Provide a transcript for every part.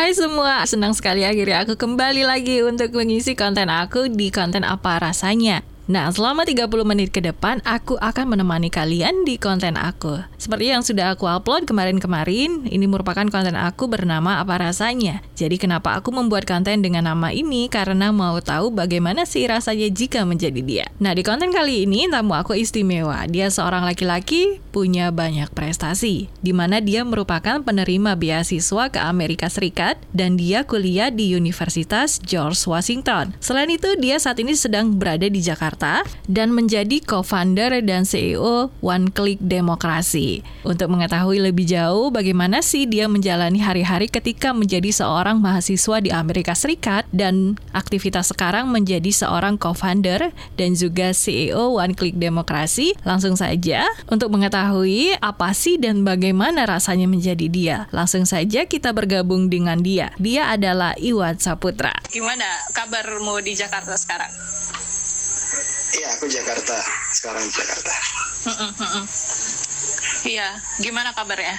Hai semua, senang sekali akhirnya aku kembali lagi untuk mengisi konten aku di konten apa rasanya. Nah, selama 30 menit ke depan, aku akan menemani kalian di konten aku. Seperti yang sudah aku upload kemarin-kemarin, ini merupakan konten aku bernama Apa Rasanya. Jadi kenapa aku membuat konten dengan nama ini? Karena mau tahu bagaimana sih rasanya jika menjadi dia. Nah, di konten kali ini, tamu aku istimewa. Dia seorang laki-laki, punya banyak prestasi. Di mana dia merupakan penerima beasiswa ke Amerika Serikat, dan dia kuliah di Universitas George Washington. Selain itu, dia saat ini sedang berada di Jakarta Jakarta dan menjadi co-founder dan CEO One Click Demokrasi. Untuk mengetahui lebih jauh bagaimana sih dia menjalani hari-hari ketika menjadi seorang mahasiswa di Amerika Serikat dan aktivitas sekarang menjadi seorang co-founder dan juga CEO One Click Demokrasi, langsung saja untuk mengetahui apa sih dan bagaimana rasanya menjadi dia. Langsung saja kita bergabung dengan dia. Dia adalah Iwan Saputra. Gimana kabarmu di Jakarta sekarang? Iya, aku Jakarta. Sekarang di Jakarta. Iya, gimana kabarnya?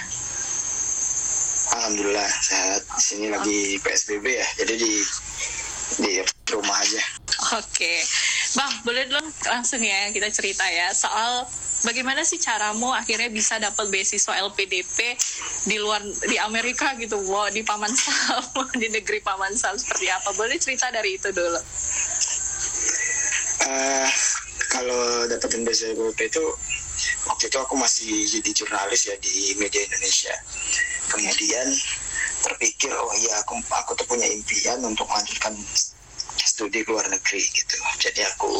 Alhamdulillah sehat. Di sini lagi PSBB ya, jadi di di rumah aja. Oke, bang, boleh dong langsung ya kita cerita ya soal bagaimana sih caramu akhirnya bisa dapat beasiswa LPDP di luar di Amerika gitu, wow, di Paman Sam, di negeri Paman Sam seperti apa? Boleh cerita dari itu dulu. Uh, kalau dapetin BCBP itu waktu itu aku masih jadi jurnalis ya di media Indonesia. Kemudian terpikir oh iya aku aku tuh punya impian untuk melanjutkan studi ke luar negeri gitu. Jadi aku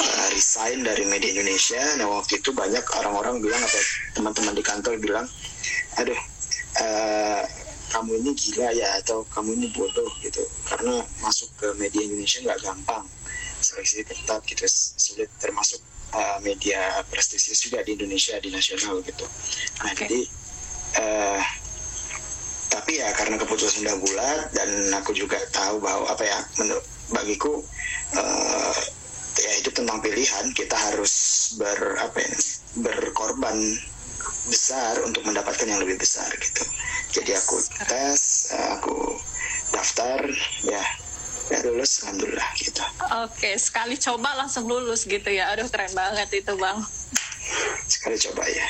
uh, resign dari media Indonesia. Nah waktu itu banyak orang-orang bilang atau teman-teman di kantor bilang, aduh uh, kamu ini gila ya atau kamu ini bodoh gitu karena masuk ke media Indonesia nggak gampang seleksi ketat gitu sulit termasuk uh, media prestisius juga di Indonesia di nasional gitu. Nah okay. jadi uh, tapi ya karena keputusan sudah bulat dan aku juga tahu bahwa apa ya menurut bagiku uh, ya itu tentang pilihan kita harus ber apa ya, berkorban besar untuk mendapatkan yang lebih besar gitu. Jadi aku tes aku daftar ya ya lulus alhamdulillah gitu. Oke sekali coba langsung lulus gitu ya. Aduh keren banget itu bang. Sekali coba ya.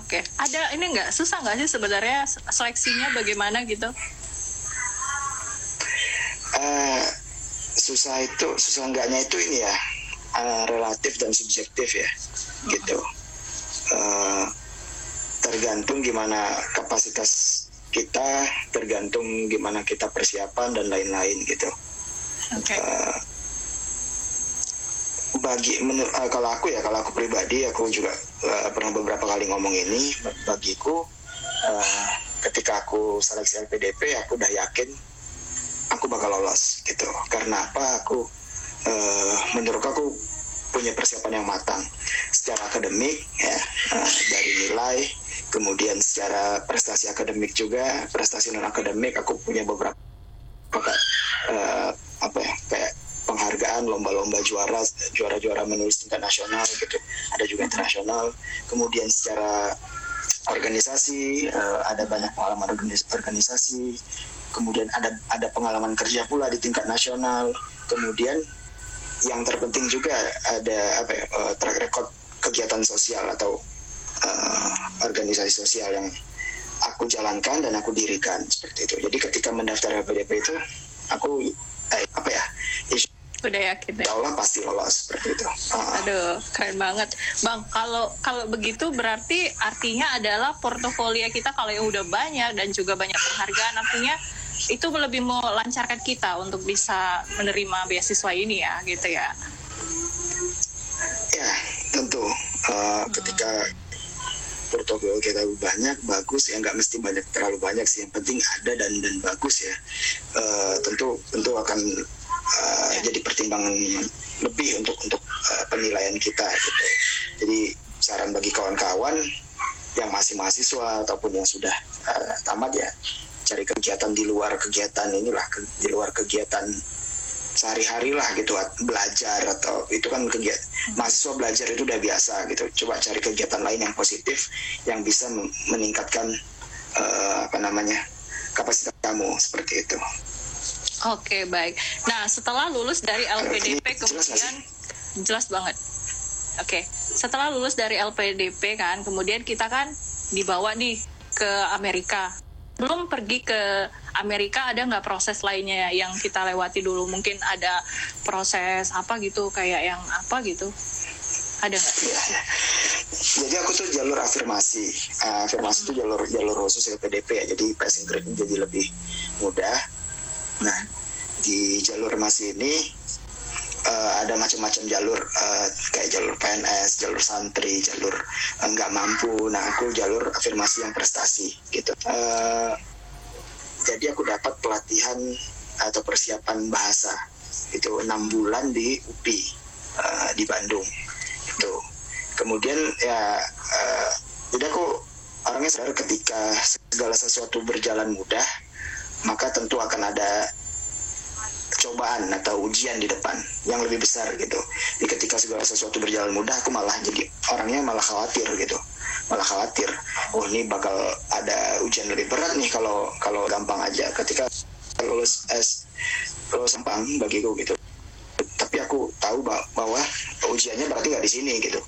Oke. Ada ini nggak? Susah nggak sih sebenarnya seleksinya bagaimana gitu? Uh, susah itu susah enggaknya itu ini ya. Uh, relatif dan subjektif ya gitu. Uh, tergantung gimana kapasitas kita tergantung gimana kita persiapan dan lain-lain gitu Okay. Bagi menurut uh, kalau aku ya kalau aku pribadi aku juga uh, pernah beberapa kali ngomong ini bagiku uh, ketika aku seleksi LPDP aku udah yakin aku bakal lolos gitu. Karena apa? Aku uh, menurut aku punya persiapan yang matang. Secara akademik ya uh, dari nilai kemudian secara prestasi akademik juga prestasi non akademik aku punya beberapa apa ya kayak penghargaan lomba-lomba juara juara-juara menulis tingkat nasional gitu. Ada juga internasional. Kemudian secara organisasi uh, ada banyak pengalaman organisasi. Kemudian ada ada pengalaman kerja pula di tingkat nasional. Kemudian yang terpenting juga ada apa ya, uh, track record kegiatan sosial atau uh, organisasi sosial yang aku jalankan dan aku dirikan seperti itu. Jadi ketika mendaftar LPDP itu aku eh, apa ya? Udah yakin ya? Allah pasti lolos seperti itu. Uh. aduh keren banget. Bang kalau kalau begitu berarti artinya adalah portofolio kita kalau yang udah banyak dan juga banyak penghargaan artinya itu lebih melancarkan kita untuk bisa menerima beasiswa ini ya gitu ya? Ya tentu. Uh, ketika portofolio kita banyak bagus ya nggak mesti banyak terlalu banyak sih. Yang penting ada dan dan bagus ya. Uh, tentu tentu akan uh, ya. jadi pertimbangan lebih untuk untuk uh, penilaian kita gitu. Jadi saran bagi kawan-kawan yang masih mahasiswa ataupun yang sudah uh, tamat ya cari kegiatan di luar kegiatan inilah ke, di luar kegiatan sehari-hari lah gitu belajar atau itu kan kegiatan mahasiswa belajar itu udah biasa gitu coba cari kegiatan lain yang positif yang bisa meningkatkan uh, apa namanya kapasitas kamu seperti itu. Oke baik. Nah setelah lulus dari LPDP Jelas kemudian jelas banget. Oke setelah lulus dari LPDP kan kemudian kita kan dibawa nih ke Amerika. Belum pergi ke Amerika ada nggak proses lainnya yang kita lewati dulu? Mungkin ada proses apa gitu kayak yang apa gitu? Ada nggak? Iya, iya. Jadi aku tuh jalur afirmasi. Uh, afirmasi itu jalur jalur khusus LPDP ya. Jadi passing grade jadi lebih mudah. Nah, di jalur afirmasi ini uh, ada macam-macam jalur uh, kayak jalur PNS, jalur santri, jalur uh, nggak mampu. Nah, aku jalur afirmasi yang prestasi gitu. Uh, jadi aku dapat pelatihan atau persiapan bahasa itu enam bulan di UPI uh, di Bandung itu kemudian ya uh, jadi aku orangnya sadar ketika segala sesuatu berjalan mudah maka tentu akan ada cobaan atau ujian di depan yang lebih besar gitu. Jadi ketika segala sesuatu berjalan mudah, aku malah jadi orangnya malah khawatir gitu, malah khawatir. Oh ini bakal ada ujian lebih berat nih kalau kalau gampang aja. Ketika lulus S lulus gampang bagiku gitu. Tapi aku tahu bah- bahwa ujiannya berarti nggak di sini gitu,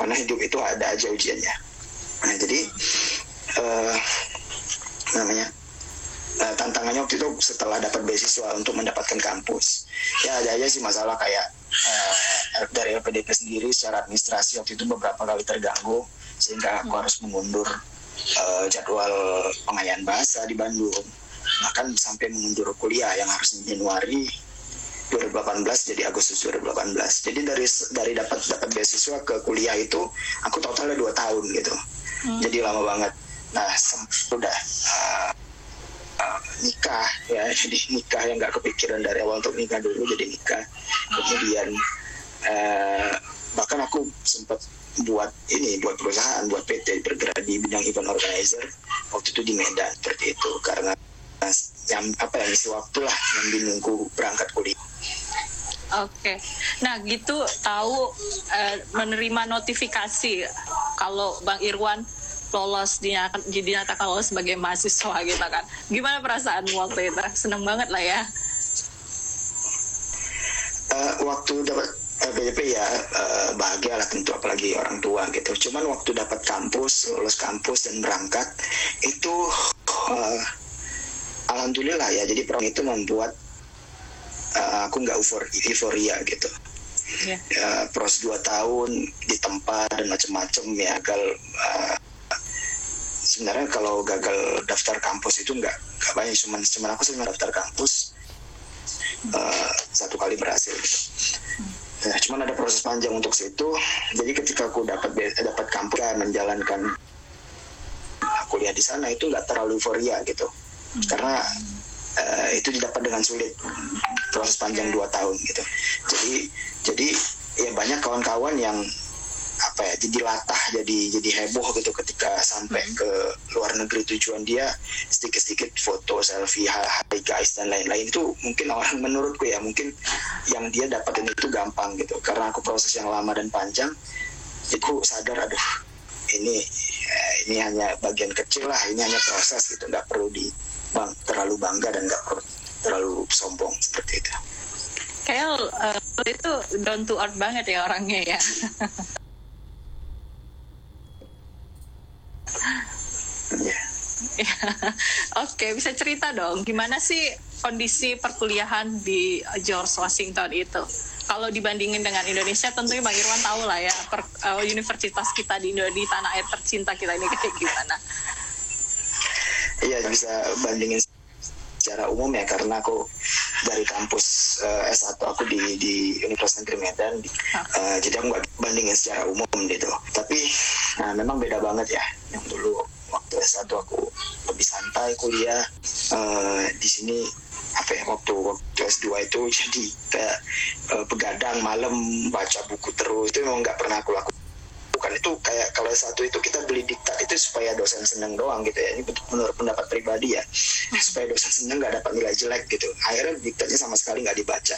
karena hidup itu ada aja ujiannya. Nah jadi eh, namanya Nah, tantangannya waktu itu setelah dapat beasiswa untuk mendapatkan kampus. Ya ada aja sih masalah kayak eh, dari LPDP sendiri secara administrasi waktu itu beberapa kali terganggu sehingga aku harus mengundur eh, jadwal pengayaan bahasa di Bandung. Bahkan sampai mengundur kuliah yang harusnya Januari 2018 jadi Agustus 2018 jadi dari dari dapat dapat beasiswa ke kuliah itu aku totalnya dua tahun gitu. Jadi lama banget. Nah sem- udah uh, nikah ya jadi nikah yang nggak kepikiran dari awal untuk nikah dulu jadi nikah. Kemudian uh, bahkan aku sempat buat ini buat perusahaan buat PT bergerak di bidang event organizer waktu itu di Medan seperti itu. Karena yang apa ya ngisi waktu lah yang bingung berangkat kuliah. Oke, nah gitu tahu eh, menerima notifikasi kalau Bang Irwan lolos dinyatakan, dinyatakan lolos sebagai mahasiswa gitu kan. Gimana perasaanmu waktu itu? Seneng banget lah ya. Eh, waktu dapat LPDP ya eh, bahagia lah tentu apalagi orang tua gitu. Cuman waktu dapat kampus, lulus kampus dan berangkat itu eh, alhamdulillah ya. Jadi program itu membuat eh, aku nggak eufor- euforia gitu. Iya. Ya, pros dua tahun di tempat dan macam-macam ya gagal eh, sebenarnya kalau gagal daftar kampus itu nggak nggak banyak cuman cuman aku cuma daftar kampus eh, satu kali berhasil gitu. Ya, cuman ada proses panjang untuk situ. Jadi ketika aku dapat dapat kampus ya, menjalankan kuliah di sana itu nggak terlalu euforia gitu, karena eh, itu didapat dengan sulit proses panjang dua tahun gitu. Jadi jadi ya banyak kawan-kawan yang apa ya jadi latah jadi jadi heboh gitu ketika sampai ke luar negeri tujuan dia sedikit-sedikit foto selfie hai guys dan lain-lain. Itu mungkin orang menurutku ya mungkin yang dia dapatin itu gampang gitu. Karena aku proses yang lama dan panjang aku sadar aduh ini eh, ini hanya bagian kecil lah ini hanya proses gitu. Nggak perlu di bang terlalu bangga dan nggak perlu terlalu sombong seperti itu. Kayak eh, lo itu down to earth banget ya orangnya ya. ya Oke, bisa cerita dong gimana sih kondisi perkuliahan di George Washington itu? Kalau dibandingin dengan Indonesia, tentunya Bang Irwan tahu lah ya, per, eh, universitas kita di di tanah air tercinta kita ini kayak gimana. Iya bisa bandingin secara umum ya karena aku dari kampus eh, S1 aku di di Universitas Negeri Medan Eh, jadi aku nggak bandingin secara umum gitu tapi nah, memang beda banget ya yang dulu waktu S1 aku lebih santai kuliah. Eh, di sini apa ya waktu waktu S2 itu jadi kayak eh, begadang malam baca buku terus. Itu memang nggak pernah aku lakukan. Bukan itu kayak kalau satu itu kita beli diktat itu supaya dosen seneng doang gitu ya. Ini menurut pendapat pribadi ya. Supaya dosen seneng nggak dapat nilai jelek gitu. Akhirnya diktatnya sama sekali nggak dibaca.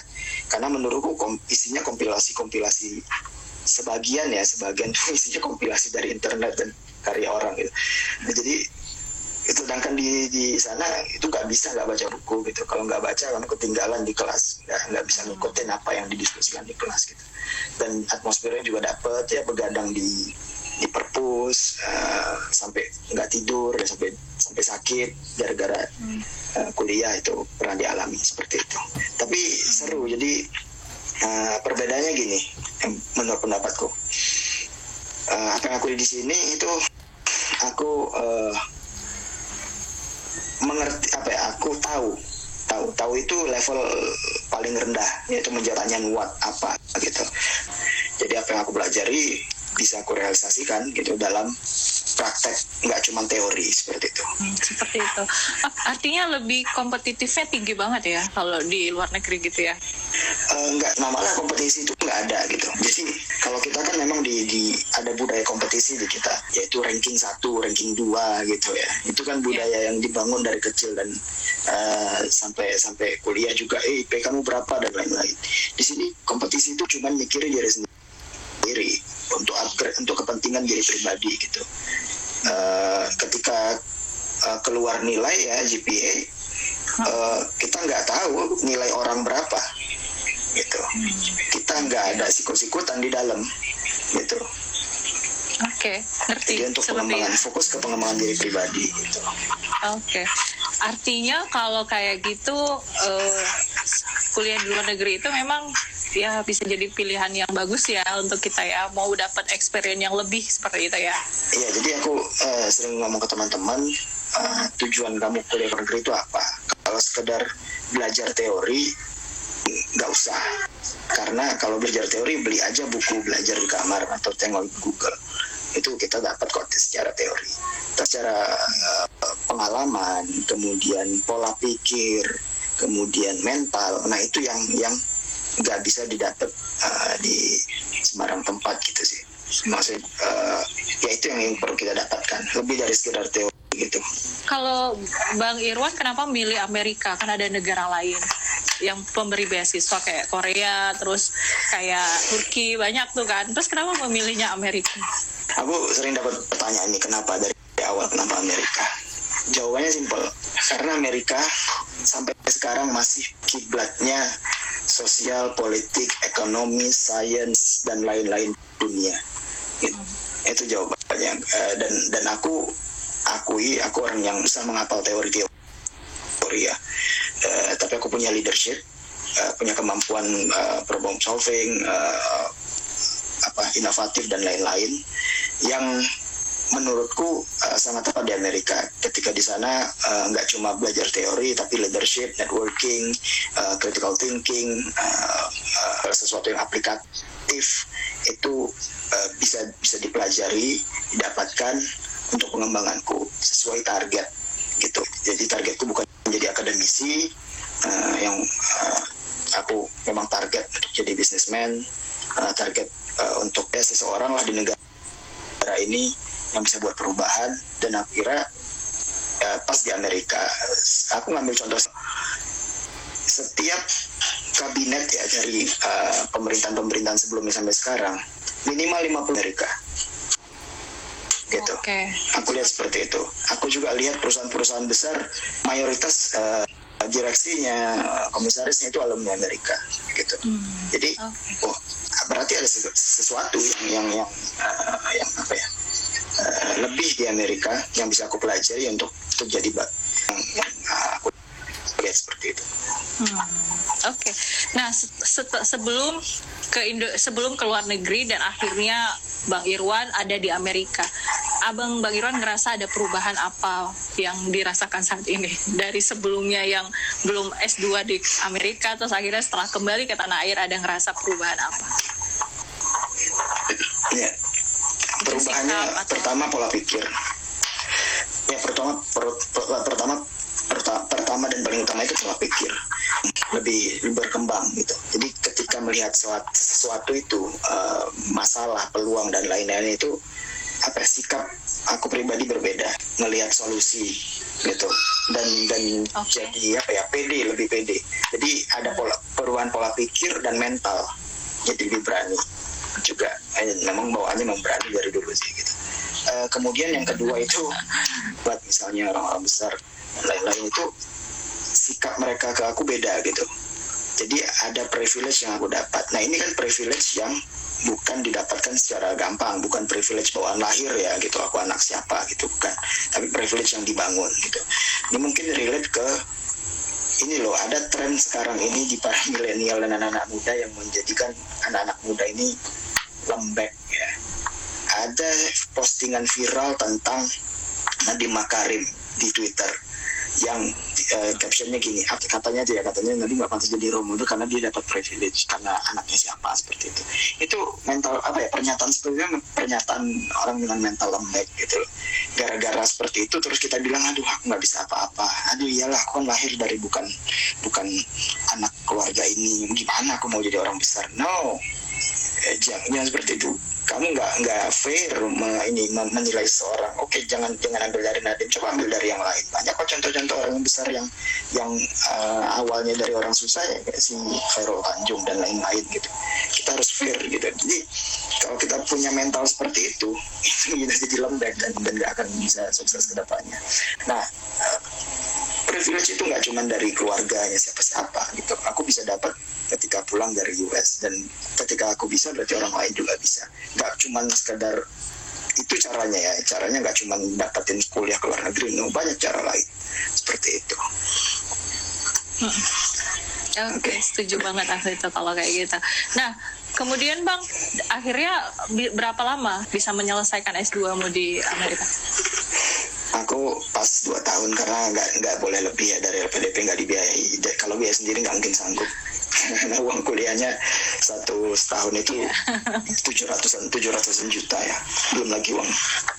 Karena menurutku kom- isinya kompilasi kompilasi sebagian ya sebagian tuh isinya kompilasi dari internet dan karya orang gitu. Nah, jadi itu sedangkan di di sana itu nggak bisa nggak baca buku gitu. Kalau nggak baca kamu ketinggalan di kelas nggak nggak bisa ngikutin apa yang didiskusikan di kelas gitu. Dan atmosfernya juga dapet ya begadang di di perpus uh, sampai nggak tidur sampai sampai sakit gara-gara uh, kuliah itu pernah dialami seperti itu. Tapi seru jadi uh, perbedaannya gini menurut pendapatku. Uh, apa yang aku di sini itu aku uh, mengerti apa ya aku tahu. Tahu tahu itu level paling rendah yaitu what apa gitu. Jadi apa yang aku pelajari bisa aku realisasikan gitu dalam praktek nggak cuma teori seperti itu. Hmm, seperti itu. Artinya lebih kompetitifnya tinggi banget ya kalau di luar negeri gitu ya? Uh, nggak malah kompetisi itu nggak ada gitu. Jadi kalau kita kan memang di, di ada budaya kompetisi di kita yaitu ranking satu ranking dua gitu ya. Itu kan budaya yeah. yang dibangun dari kecil dan uh, sampai sampai kuliah juga eh IP kamu berapa? dan lain-lain. Di sini kompetisi itu cuma mikirin diri sendiri untuk upgrade untuk kepentingan diri pribadi gitu uh, ketika uh, keluar nilai ya GPA uh, kita nggak tahu nilai orang berapa gitu kita nggak ada sikut-sikutan di dalam gitu Oke, okay, ngerti. Jadi untuk pengembangan fokus ke pengembangan diri pribadi gitu. Oke. Okay. Artinya kalau kayak gitu uh, kuliah di luar negeri itu memang ya bisa jadi pilihan yang bagus ya untuk kita ya. Mau dapat experience yang lebih seperti itu ya. Iya, jadi aku uh, sering ngomong ke teman-teman uh, tujuan kamu kuliah luar negeri itu apa? Kalau sekedar belajar teori nggak usah. Karena kalau belajar teori beli aja buku belajar di kamar atau tengok Google. Itu kita dapat kok secara teori. Secara uh, pengalaman kemudian pola pikir kemudian mental. Nah itu yang yang nggak bisa didapat uh, di sembarang tempat gitu sih. Maksud uh, ya itu yang, yang perlu kita dapatkan. Lebih dari sekedar teori gitu. Kalau Bang Irwan kenapa milih Amerika? Kan ada negara lain yang pemberi beasiswa kayak Korea terus kayak Turki banyak tuh kan. Terus kenapa memilihnya Amerika? Aku sering dapat pertanyaan ini kenapa dari awal kenapa Amerika? Jawabannya simpel. Karena Amerika sampai sekarang masih kiblatnya sosial, politik, ekonomi, sains dan lain-lain dunia. Itu, itu jawabannya. Uh, dan dan aku akui aku orang yang bisa menghafal teori-teori ya. Uh, tapi aku punya leadership, uh, punya kemampuan uh, problem solving, uh, apa inovatif dan lain-lain yang menurutku uh, sangat tepat di Amerika. Ketika di sana uh, cuma belajar teori, tapi leadership, networking, uh, critical thinking, uh, uh, sesuatu yang aplikatif itu uh, bisa bisa dipelajari, didapatkan untuk pengembanganku sesuai target gitu. Jadi targetku bukan menjadi akademisi uh, yang uh, aku memang target untuk jadi bisnismen, uh, target uh, untuk ya seseorang lah di negara ini yang bisa buat perubahan dan aku kira ya, pas di Amerika aku ngambil contoh setiap kabinet ya dari uh, pemerintahan-pemerintahan sebelumnya sampai sekarang minimal 50 Amerika gitu. Okay. Aku lihat seperti itu. Aku juga lihat perusahaan-perusahaan besar mayoritas uh, direksinya, komisarisnya itu alumni Amerika gitu. Hmm. Jadi, okay. oh berarti ada sesuatu yang yang yang, uh, yang apa ya? Lebih di Amerika yang bisa aku pelajari untuk untuk jadi yang, yang aku lihat seperti itu. Hmm, Oke, okay. nah se sebelum ke Indo sebelum ke luar negeri dan akhirnya Bang Irwan ada di Amerika, Abang Bang Irwan ngerasa ada perubahan apa yang dirasakan saat ini dari sebelumnya yang belum S2 di Amerika terus akhirnya setelah kembali ke tanah air ada ngerasa perubahan apa? Ya, perubahannya atau... pertama pola pikir. Ya pertama per, per, pertama perta, pertama dan paling utama itu pola pikir. Lebih, lebih berkembang gitu. Jadi ketika melihat sesuatu, sesuatu itu uh, masalah peluang dan lain-lain itu apa ya, sikap aku pribadi berbeda. Melihat solusi gitu. Dan dan okay. jadi apa ya pede lebih pede. Jadi ada pola perubahan pola pikir dan mental. Jadi lebih berani juga. Eh, memang bawaannya memang berani dari dulu sih gitu. Uh, kemudian yang kedua itu buat misalnya orang-orang besar lain-lain itu sikap mereka ke aku beda gitu. Jadi ada privilege yang aku dapat. Nah ini kan privilege yang bukan didapatkan secara gampang. Bukan privilege bawaan lahir ya gitu. Aku anak siapa gitu. Bukan. Tapi privilege yang dibangun gitu. Ini mungkin relate ke ini loh ada tren sekarang ini di para milenial dan anak-anak muda yang menjadikan anak-anak muda ini lembek ya. Ada postingan viral tentang Nadiem Makarim di Twitter yang uh, captionnya gini katanya dia katanya nanti nggak pantas jadi role model karena dia dapat privilege karena anaknya siapa seperti itu. Itu mental apa ya pernyataan itu pernyataan orang dengan mental lembek gitu. Gara-gara seperti itu terus kita bilang aduh aku nggak bisa apa-apa. Aduh iyalah aku kan lahir dari bukan bukan anak keluarga ini. Gimana aku mau jadi orang besar? No eh, jangan, seperti itu. Kamu nggak nggak fair ini menilai seorang oke jangan jangan ambil dari Nadim coba ambil dari yang lain. Banyak kok contoh-contoh orang besar yang yang uh, awalnya dari orang susah ya kayak si Khairul Tanjung dan lain-lain gitu. Kita harus fair gitu. Jadi kalau kita punya mental seperti itu itu kita jadi lembek dan dan nggak akan bisa sukses ke depannya. Nah privilege itu nggak cuma dari keluarganya siapa-siapa gitu aku bisa dapat ketika pulang dari US dan ketika aku bisa berarti orang lain juga bisa nggak cuma sekedar itu caranya ya caranya nggak cuma dapetin kuliah ke luar negeri no banyak cara lain seperti itu hmm. Oke, okay, setuju banget aku itu kalau kayak gitu. Nah, kemudian Bang, akhirnya berapa lama bisa menyelesaikan S2-mu di Amerika? Aku pas dua tahun karena nggak nggak boleh lebih ya dari LPDP nggak dibiayai. Kalau biaya sendiri nggak mungkin sanggup karena uang kuliahnya satu setahun itu tujuh ratusan tujuh ratusan juta ya belum lagi uang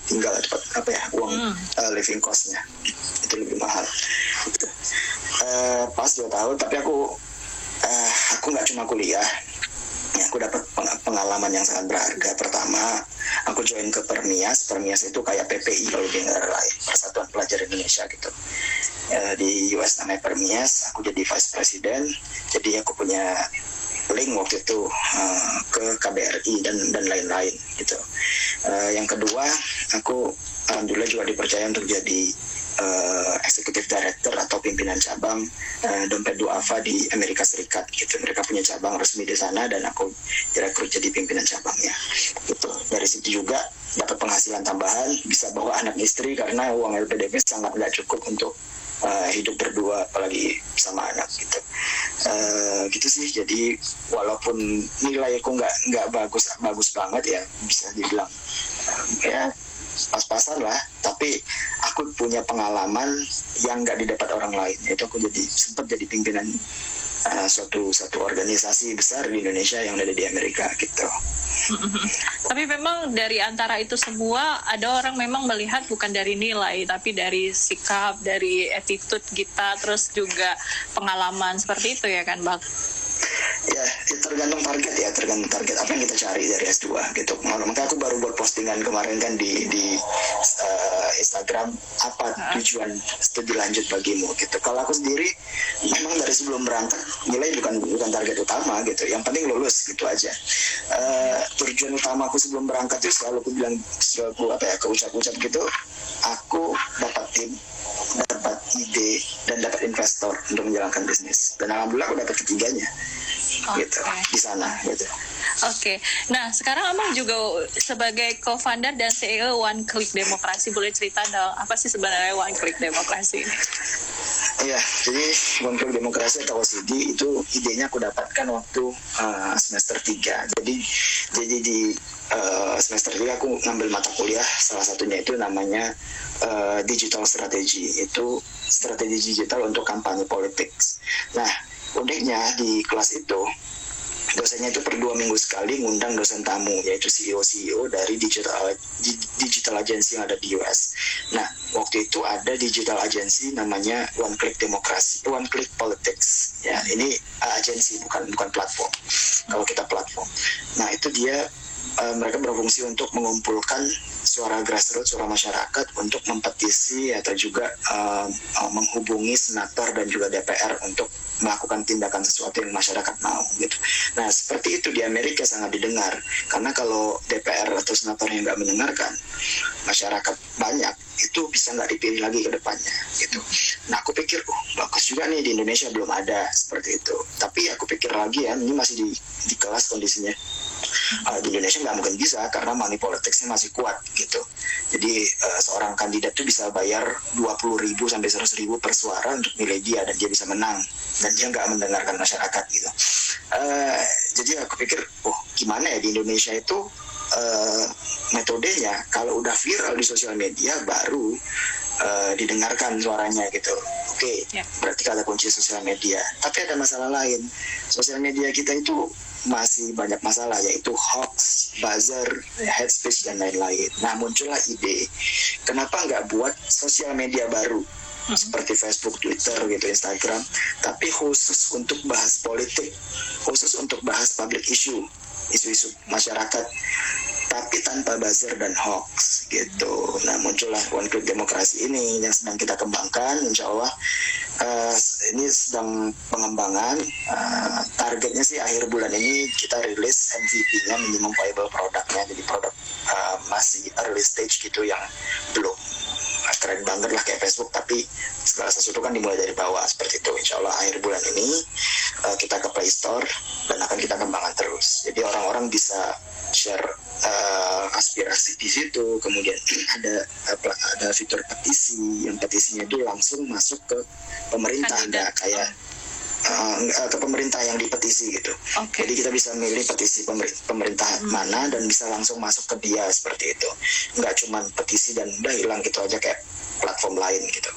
tinggal dapat apa ya uang hmm. uh, living costnya itu lebih mahal gitu. uh, pas dua tahun tapi aku uh, aku nggak cuma kuliah ya, aku dapat pengalaman yang sangat berharga. Pertama aku join ke Permias. Permias itu kayak PPI kalau di negara lain Persatuan Pelajar Indonesia gitu. Uh, di US namanya Permias aku jadi vice president. Jadi aku punya link waktu itu uh, ke KBRI dan dan lain-lain gitu. Uh, yang kedua aku alhamdulillah juga dipercaya untuk jadi uh, executive director atau pimpinan cabang uh, dompet duafa di Amerika Serikat gitu. Mereka punya cabang resmi di sana dan aku direkrut jadi pimpinan cabangnya. Gitu. Dari situ juga dapat penghasilan tambahan bisa bawa anak istri karena uang LPDP sangat nggak cukup untuk uh, hidup berdua apalagi sama anak gitu. Uh, gitu sih. Jadi walaupun nilai aku nggak nggak bagus bagus banget ya bisa dibilang uh, ya pas-pasan lah. Tapi aku punya pengalaman yang nggak didapat orang lain. Itu aku jadi sempat jadi pimpinan uh, suatu satu organisasi besar di Indonesia yang ada di Amerika gitu. Tapi memang dari antara itu semua ada orang memang melihat bukan dari nilai tapi dari sikap, dari attitude kita, terus juga pengalaman seperti itu ya kan, Bang? Ya, ya tergantung target ya, tergantung target apa yang kita cari dari S2 gitu. Makanya aku baru buat postingan kemarin kan di di uh, Instagram apa tujuan studi lanjut bagimu gitu. Kalau aku sendiri memang dari sebelum berangkat nilai bukan bukan target utama gitu. Yang penting lulus gitu aja. Uh, tujuan utama aku sebelum berangkat itu selalu aku bilang selalu apa ya keucap-ucap gitu. Aku dapat tim dapat ide dan dapat investor untuk menjalankan bisnis dan alhamdulillah aku dapat ketiganya okay. gitu di sana gitu. Oke, okay. nah sekarang Amang juga sebagai co-founder dan CEO One Click Demokrasi boleh cerita dong apa sih sebenarnya One Click Demokrasi ini? Iya, jadi One Click Demokrasi atau OCD itu idenya aku dapatkan waktu uh, semester 3 Jadi jadi di uh, semester 3 aku ngambil mata kuliah salah satunya itu namanya uh, digital strategy itu strategi digital untuk kampanye politik. Nah uniknya di kelas itu dosennya itu per dua minggu sekali ngundang dosen tamu yaitu CEO CEO dari digital digital agency yang ada di US. Nah waktu itu ada digital agency namanya One Click Demokrasi, One Click Politics. Ya ini agensi bukan bukan platform. Kalau kita platform, nah itu dia uh, mereka berfungsi untuk mengumpulkan suara grassroots, suara masyarakat untuk mempetisi atau juga uh, menghubungi senator dan juga DPR untuk melakukan tindakan sesuatu yang masyarakat mau gitu. Nah seperti itu di Amerika sangat didengar karena kalau DPR atau senator yang nggak mendengarkan masyarakat banyak itu bisa nggak dipilih lagi ke depannya gitu. Nah aku pikir oh bagus juga nih di Indonesia belum ada seperti itu. Tapi aku pikir lagi ya ini masih di, di kelas kondisinya. Uh, di Indonesia nggak mungkin bisa karena money politicsnya masih kuat gitu. Jadi uh, seorang kandidat tuh bisa bayar 20 ribu sampai 100 ribu per suara untuk milih dia dan dia bisa menang. Dan dia nggak mendengarkan masyarakat gitu. Uh, jadi aku pikir, oh gimana ya di Indonesia itu uh, metodenya? Kalau udah viral di sosial media baru uh, didengarkan suaranya gitu. Oke, okay, ya. berarti ada kunci sosial media. Tapi ada masalah lain. Sosial media kita itu masih banyak masalah yaitu hoax, buzzer, hate speech dan lain-lain. Nah muncullah ide, kenapa nggak buat sosial media baru? Hmm. seperti Facebook, Twitter, gitu, Instagram, tapi khusus untuk bahas politik, khusus untuk bahas public issue, isu-isu masyarakat tapi tanpa buzzer dan hoax gitu. Nah muncullah One Click Demokrasi ini yang sedang kita kembangkan, insya Allah uh, ini sedang pengembangan. Uh, targetnya sih akhir bulan ini kita rilis MVP-nya minimum viable produknya, jadi produk uh, masih early stage gitu yang belum keren banget lah kayak Facebook tapi segala sesuatu kan dimulai dari bawah seperti itu insya Allah akhir bulan ini kita ke Play Store dan akan kita kembangkan terus jadi orang-orang bisa share uh, aspirasi di situ kemudian ada apa ada fitur petisi yang petisinya itu langsung masuk ke pemerintah nggak kayak uh, ke pemerintah yang dipetisi gitu. Okay. Jadi kita bisa milih petisi pemerintah hmm. mana dan bisa langsung masuk ke dia seperti itu. Nggak cuma petisi dan udah hilang gitu aja kayak platform lain gitu.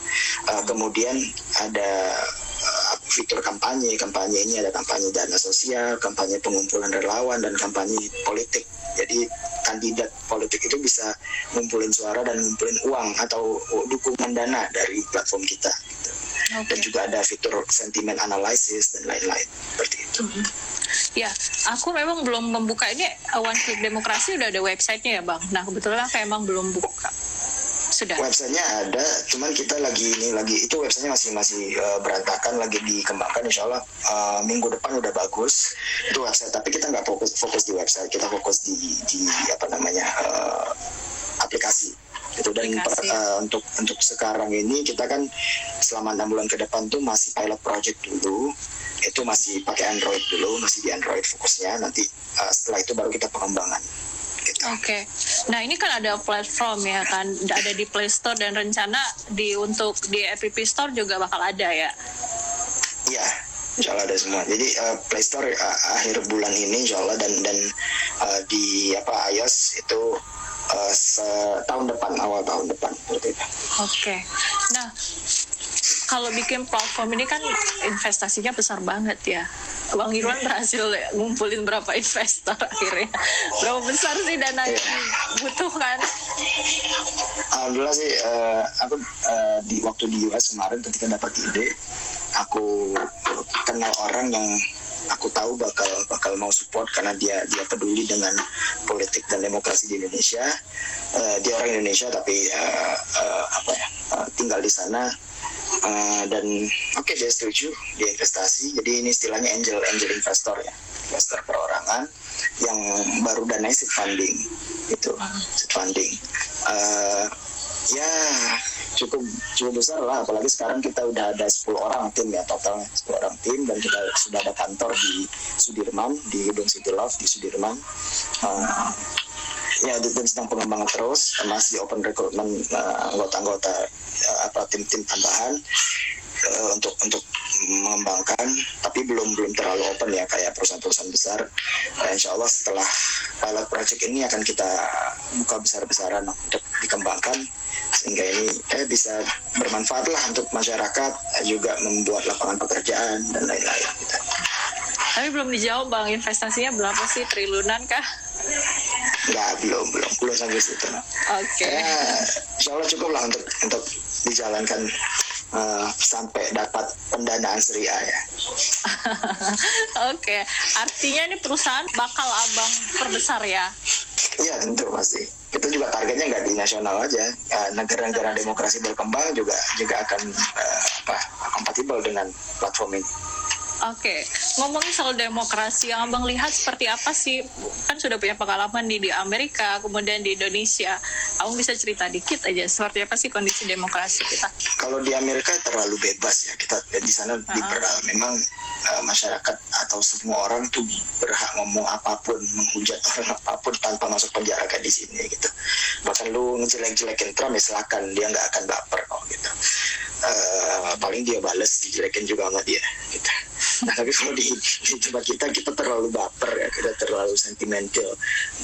Uh, kemudian ada fitur kampanye. Kampanye ini ada kampanye dana sosial, kampanye pengumpulan relawan dan kampanye politik. Jadi kandidat politik itu bisa ngumpulin suara dan ngumpulin uang atau dukungan dana dari platform kita. Gitu okay. dan juga ada fitur sentimen analysis dan lain-lain seperti itu. Mm -hmm. Ya, aku memang belum membuka ini One Click Demokrasi udah ada websitenya ya bang. Nah kebetulan aku emang belum buka. Sudah. Websitenya ada, cuman kita lagi ini lagi itu websitenya masih masih uh, berantakan, lagi dikembangkan. Insya Allah uh, minggu depan udah bagus itu website. Tapi kita nggak fokus fokus di website, kita fokus di di apa namanya uh, aplikasi itu dan uh, untuk untuk sekarang ini kita kan selama enam bulan ke depan tuh masih pilot project dulu itu masih pakai Android dulu masih di Android fokusnya nanti uh, setelah itu baru kita pengembangan. Oke, okay. nah ini kan ada platform ya kan, ada di Play Store dan rencana di untuk di App Store juga bakal ada ya? Iya, Insya Allah ada semua. Jadi uh, Play Store uh, akhir bulan ini Insya Allah dan dan uh, di apa iOS itu uh, setahun depan awal tahun depan Oke. Okay. Nah, kalau bikin platform ini kan investasinya besar banget ya. Bang Irwan berhasil ngumpulin berapa investor akhirnya? Berapa besar sih dana yang dibutuhkan? Alhamdulillah sih, uh, aku uh, di waktu di US kemarin ketika dapat ide, aku kenal orang yang aku tahu bakal bakal mau support karena dia dia peduli dengan politik dan demokrasi di Indonesia. Uh, dia orang Indonesia tapi uh, uh, apa ya uh, tinggal di sana uh, dan oke okay, dia setuju dia investasi. Jadi ini istilahnya angel angel investor ya investor perorangan yang baru dananya seed funding itu seed funding. Uh, ya cukup cukup besar lah apalagi sekarang kita udah ada 10 orang tim ya totalnya 10 orang tim dan kita sudah ada kantor di Sudirman di gedung City Love di Sudirman uh, ya itu sedang pengembangan terus masih open recruitment uh, anggota-anggota uh, apa tim-tim tambahan uh, untuk untuk mengembangkan tapi belum belum terlalu open ya kayak perusahaan-perusahaan besar uh, insya Allah setelah pilot project ini akan kita buka besar-besaran untuk dikembangkan sehingga ini eh, bisa bermanfaat lah untuk masyarakat juga membuat lapangan pekerjaan dan lain-lain. Tapi belum dijawab bang investasinya berapa sih triliunan kah? Enggak, belum, belum, belum sampai situ. Oke. Okay. Ya, insya Allah cukup lah untuk untuk dijalankan uh, sampai dapat pendanaan Sri A ya. Oke, okay. artinya ini perusahaan bakal abang perbesar ya? Iya tentu pasti. kita juga targetnya nggak di nasional aja uh, negara-negara demokrasi berkembang juga juga akan uh, apa kompatibel dengan platform ini Oke, ngomongin soal demokrasi, yang abang lihat seperti apa sih? Kan sudah punya pengalaman nih di Amerika, kemudian di Indonesia. Abang bisa cerita dikit aja, seperti apa sih kondisi demokrasi kita? Kalau di Amerika terlalu bebas ya, kita di sana uh-huh. liberal. Memang uh, masyarakat atau semua orang tuh berhak ngomong apa pun, menghujat orang apa pun tanpa masuk penjara kayak di sini gitu. Bahkan lu ngejelek-jelekin Trump ya silakan, dia nggak akan baper kok gitu. Uh, paling dia bales dijelekin juga sama dia gitu Nah, tapi kalau di, di tempat kita kita terlalu baper ya, kita terlalu sentimental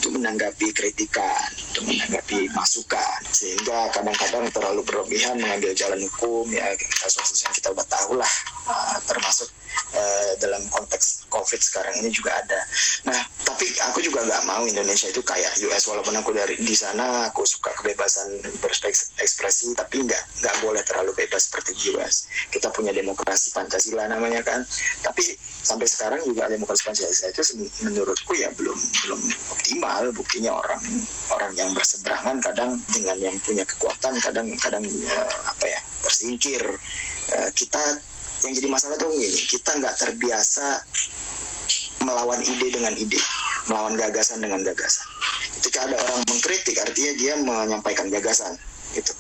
untuk menanggapi kritikan, untuk menanggapi masukan, sehingga kadang-kadang terlalu berlebihan mengambil jalan hukum ya kasus-kasus yang kita udah tahu lah, uh, termasuk uh, dalam konteks COVID sekarang ini juga ada. Nah, tapi aku juga nggak mau Indonesia itu kayak US walaupun aku dari di sana aku suka kebebasan berekspresi, tapi nggak nggak boleh terlalu bebas seperti di US. Kita punya demokrasi Pancasila namanya kan tapi sampai sekarang juga demokrasi Pancasila itu menurutku ya belum belum optimal buktinya orang orang yang berseberangan kadang dengan yang punya kekuatan kadang kadang uh, apa ya tersingkir uh, kita yang jadi masalah tuh ini kita nggak terbiasa melawan ide dengan ide melawan gagasan dengan gagasan. Ketika ada orang mengkritik artinya dia menyampaikan gagasan gitu.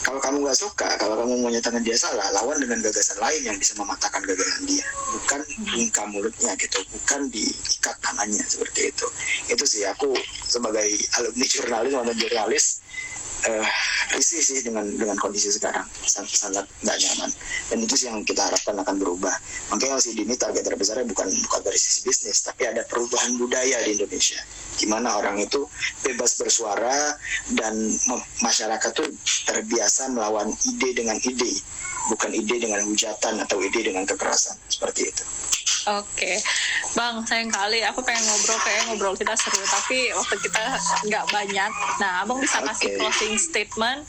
Kalau kamu nggak suka kalau kamu mau nyatakan dia salah lawan dengan gagasan lain yang bisa mematahkan gagasan dia. Bukan bungkam mulutnya gitu. Bukan diikat tangannya seperti itu. Itu sih aku sebagai alumni jurnalis atau jurnalis uh, risih sih dengan dengan kondisi sekarang. Sangat sangat nggak nyaman. Dan itu sih yang kita harapkan akan berubah. Makanya masih dini target terbesarnya bukan bukan dari sisi bisnis tapi ada perubahan budaya di Indonesia. Di mana orang itu bebas bersuara dan masyarakat tuh terbiasa melawan ide dengan ide. Bukan ide dengan hujatan atau ide dengan kekerasan. Seperti itu. Oke, Bang, sayang kali. Aku pengen ngobrol kayak ngobrol kita seru, tapi waktu kita nggak banyak. Nah, Abang bisa kasih closing statement,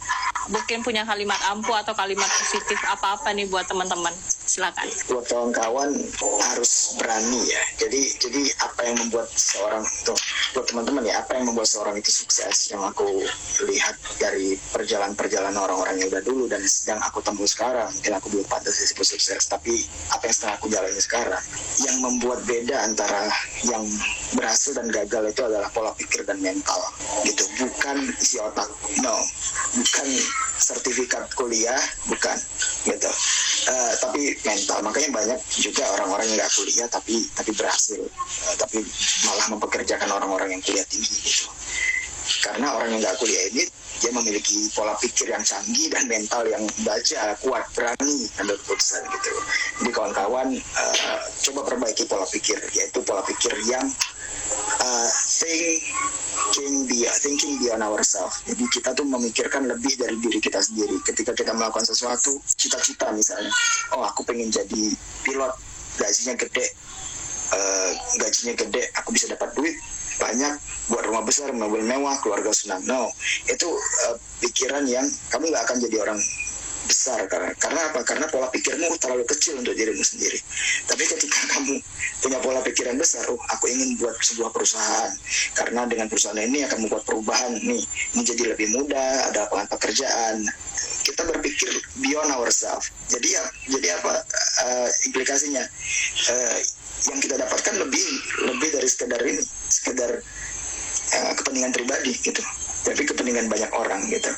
mungkin punya kalimat ampuh atau kalimat positif apa-apa nih buat teman-teman. Silakan. Buat kawan-kawan harus berani ya. Jadi jadi apa yang membuat seorang tuh buat teman-teman ya, apa yang membuat seorang itu sukses yang aku lihat dari perjalanan-perjalanan orang-orang yang udah dulu dan sedang aku tempuh sekarang. Mungkin aku belum pantas disebut sukses, tapi apa yang sedang aku jalani sekarang yang membuat beda antara yang berhasil dan gagal itu adalah pola pikir dan mental gitu bukan isi otak no bukan sertifikat kuliah bukan? Gitu. Uh, tapi mental. Makanya banyak juga orang-orang yang nggak kuliah tapi tapi berhasil. Uh, tapi malah mempekerjakan orang-orang yang kuliah tinggi gitu. Karena orang yang nggak kuliah ini dia memiliki pola pikir yang canggih dan mental yang baja kuat berani ambil keputusan gitu. Jadi kawan-kawan uh, coba perbaiki pola pikir yaitu pola pikir yang uh, thinking beyond thinking beyond ourselves. Jadi kita tuh memikirkan lebih dari diri kita sendiri. Ketika kita melakukan sesuatu cita-cita misalnya oh aku pengen jadi pilot gajinya gede uh, gajinya gede aku bisa dapat duit banyak buat rumah besar, mobil mewah, keluarga senang. No, itu uh, pikiran yang kamu nggak akan jadi orang besar karena karena apa? Karena pola pikirmu terlalu kecil untuk dirimu sendiri. Tapi ketika kamu punya pola pikiran besar, oh aku ingin buat sebuah perusahaan karena dengan perusahaan ini akan membuat perubahan nih menjadi lebih mudah, ada lapangan pekerjaan. Kita berpikir beyond ourselves. Jadi ya, jadi apa uh, implikasinya? Uh, yang kita dapatkan lebih lebih dari sekedar ini, sekedar uh, kepentingan pribadi gitu tapi kepentingan banyak orang gitu.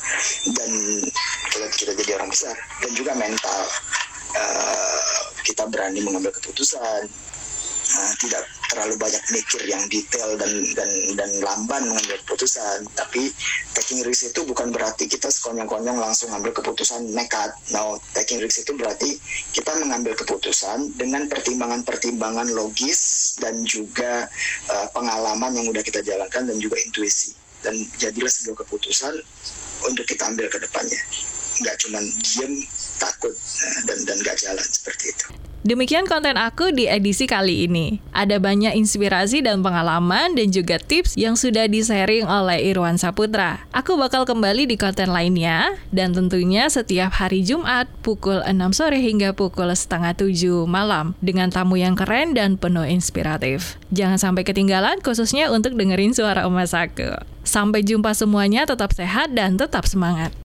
Dan kalau kita jadi orang besar dan juga mental uh, kita berani mengambil keputusan. Uh, tidak terlalu banyak mikir yang detail dan dan dan lamban mengambil keputusan. Tapi taking risk itu bukan berarti kita sekonyong-konyong langsung ambil keputusan nekat. No taking risk itu berarti kita mengambil keputusan dengan pertimbangan-pertimbangan logis dan juga uh, pengalaman yang udah kita jalankan dan juga intuisi dan jadilah sebuah keputusan untuk kita ambil ke depannya. Nggak cuma diem takut uh, dan dan nggak jalan seperti itu Demikian konten aku di edisi kali ini. Ada banyak inspirasi dan pengalaman dan juga tips yang sudah di-sharing oleh Irwan Saputra. Aku bakal kembali di konten lainnya dan tentunya setiap hari Jumat pukul 6 sore hingga pukul setengah 7 malam dengan tamu yang keren dan penuh inspiratif. Jangan sampai ketinggalan khususnya untuk dengerin suara emas aku. Sampai jumpa semuanya, tetap sehat dan tetap semangat.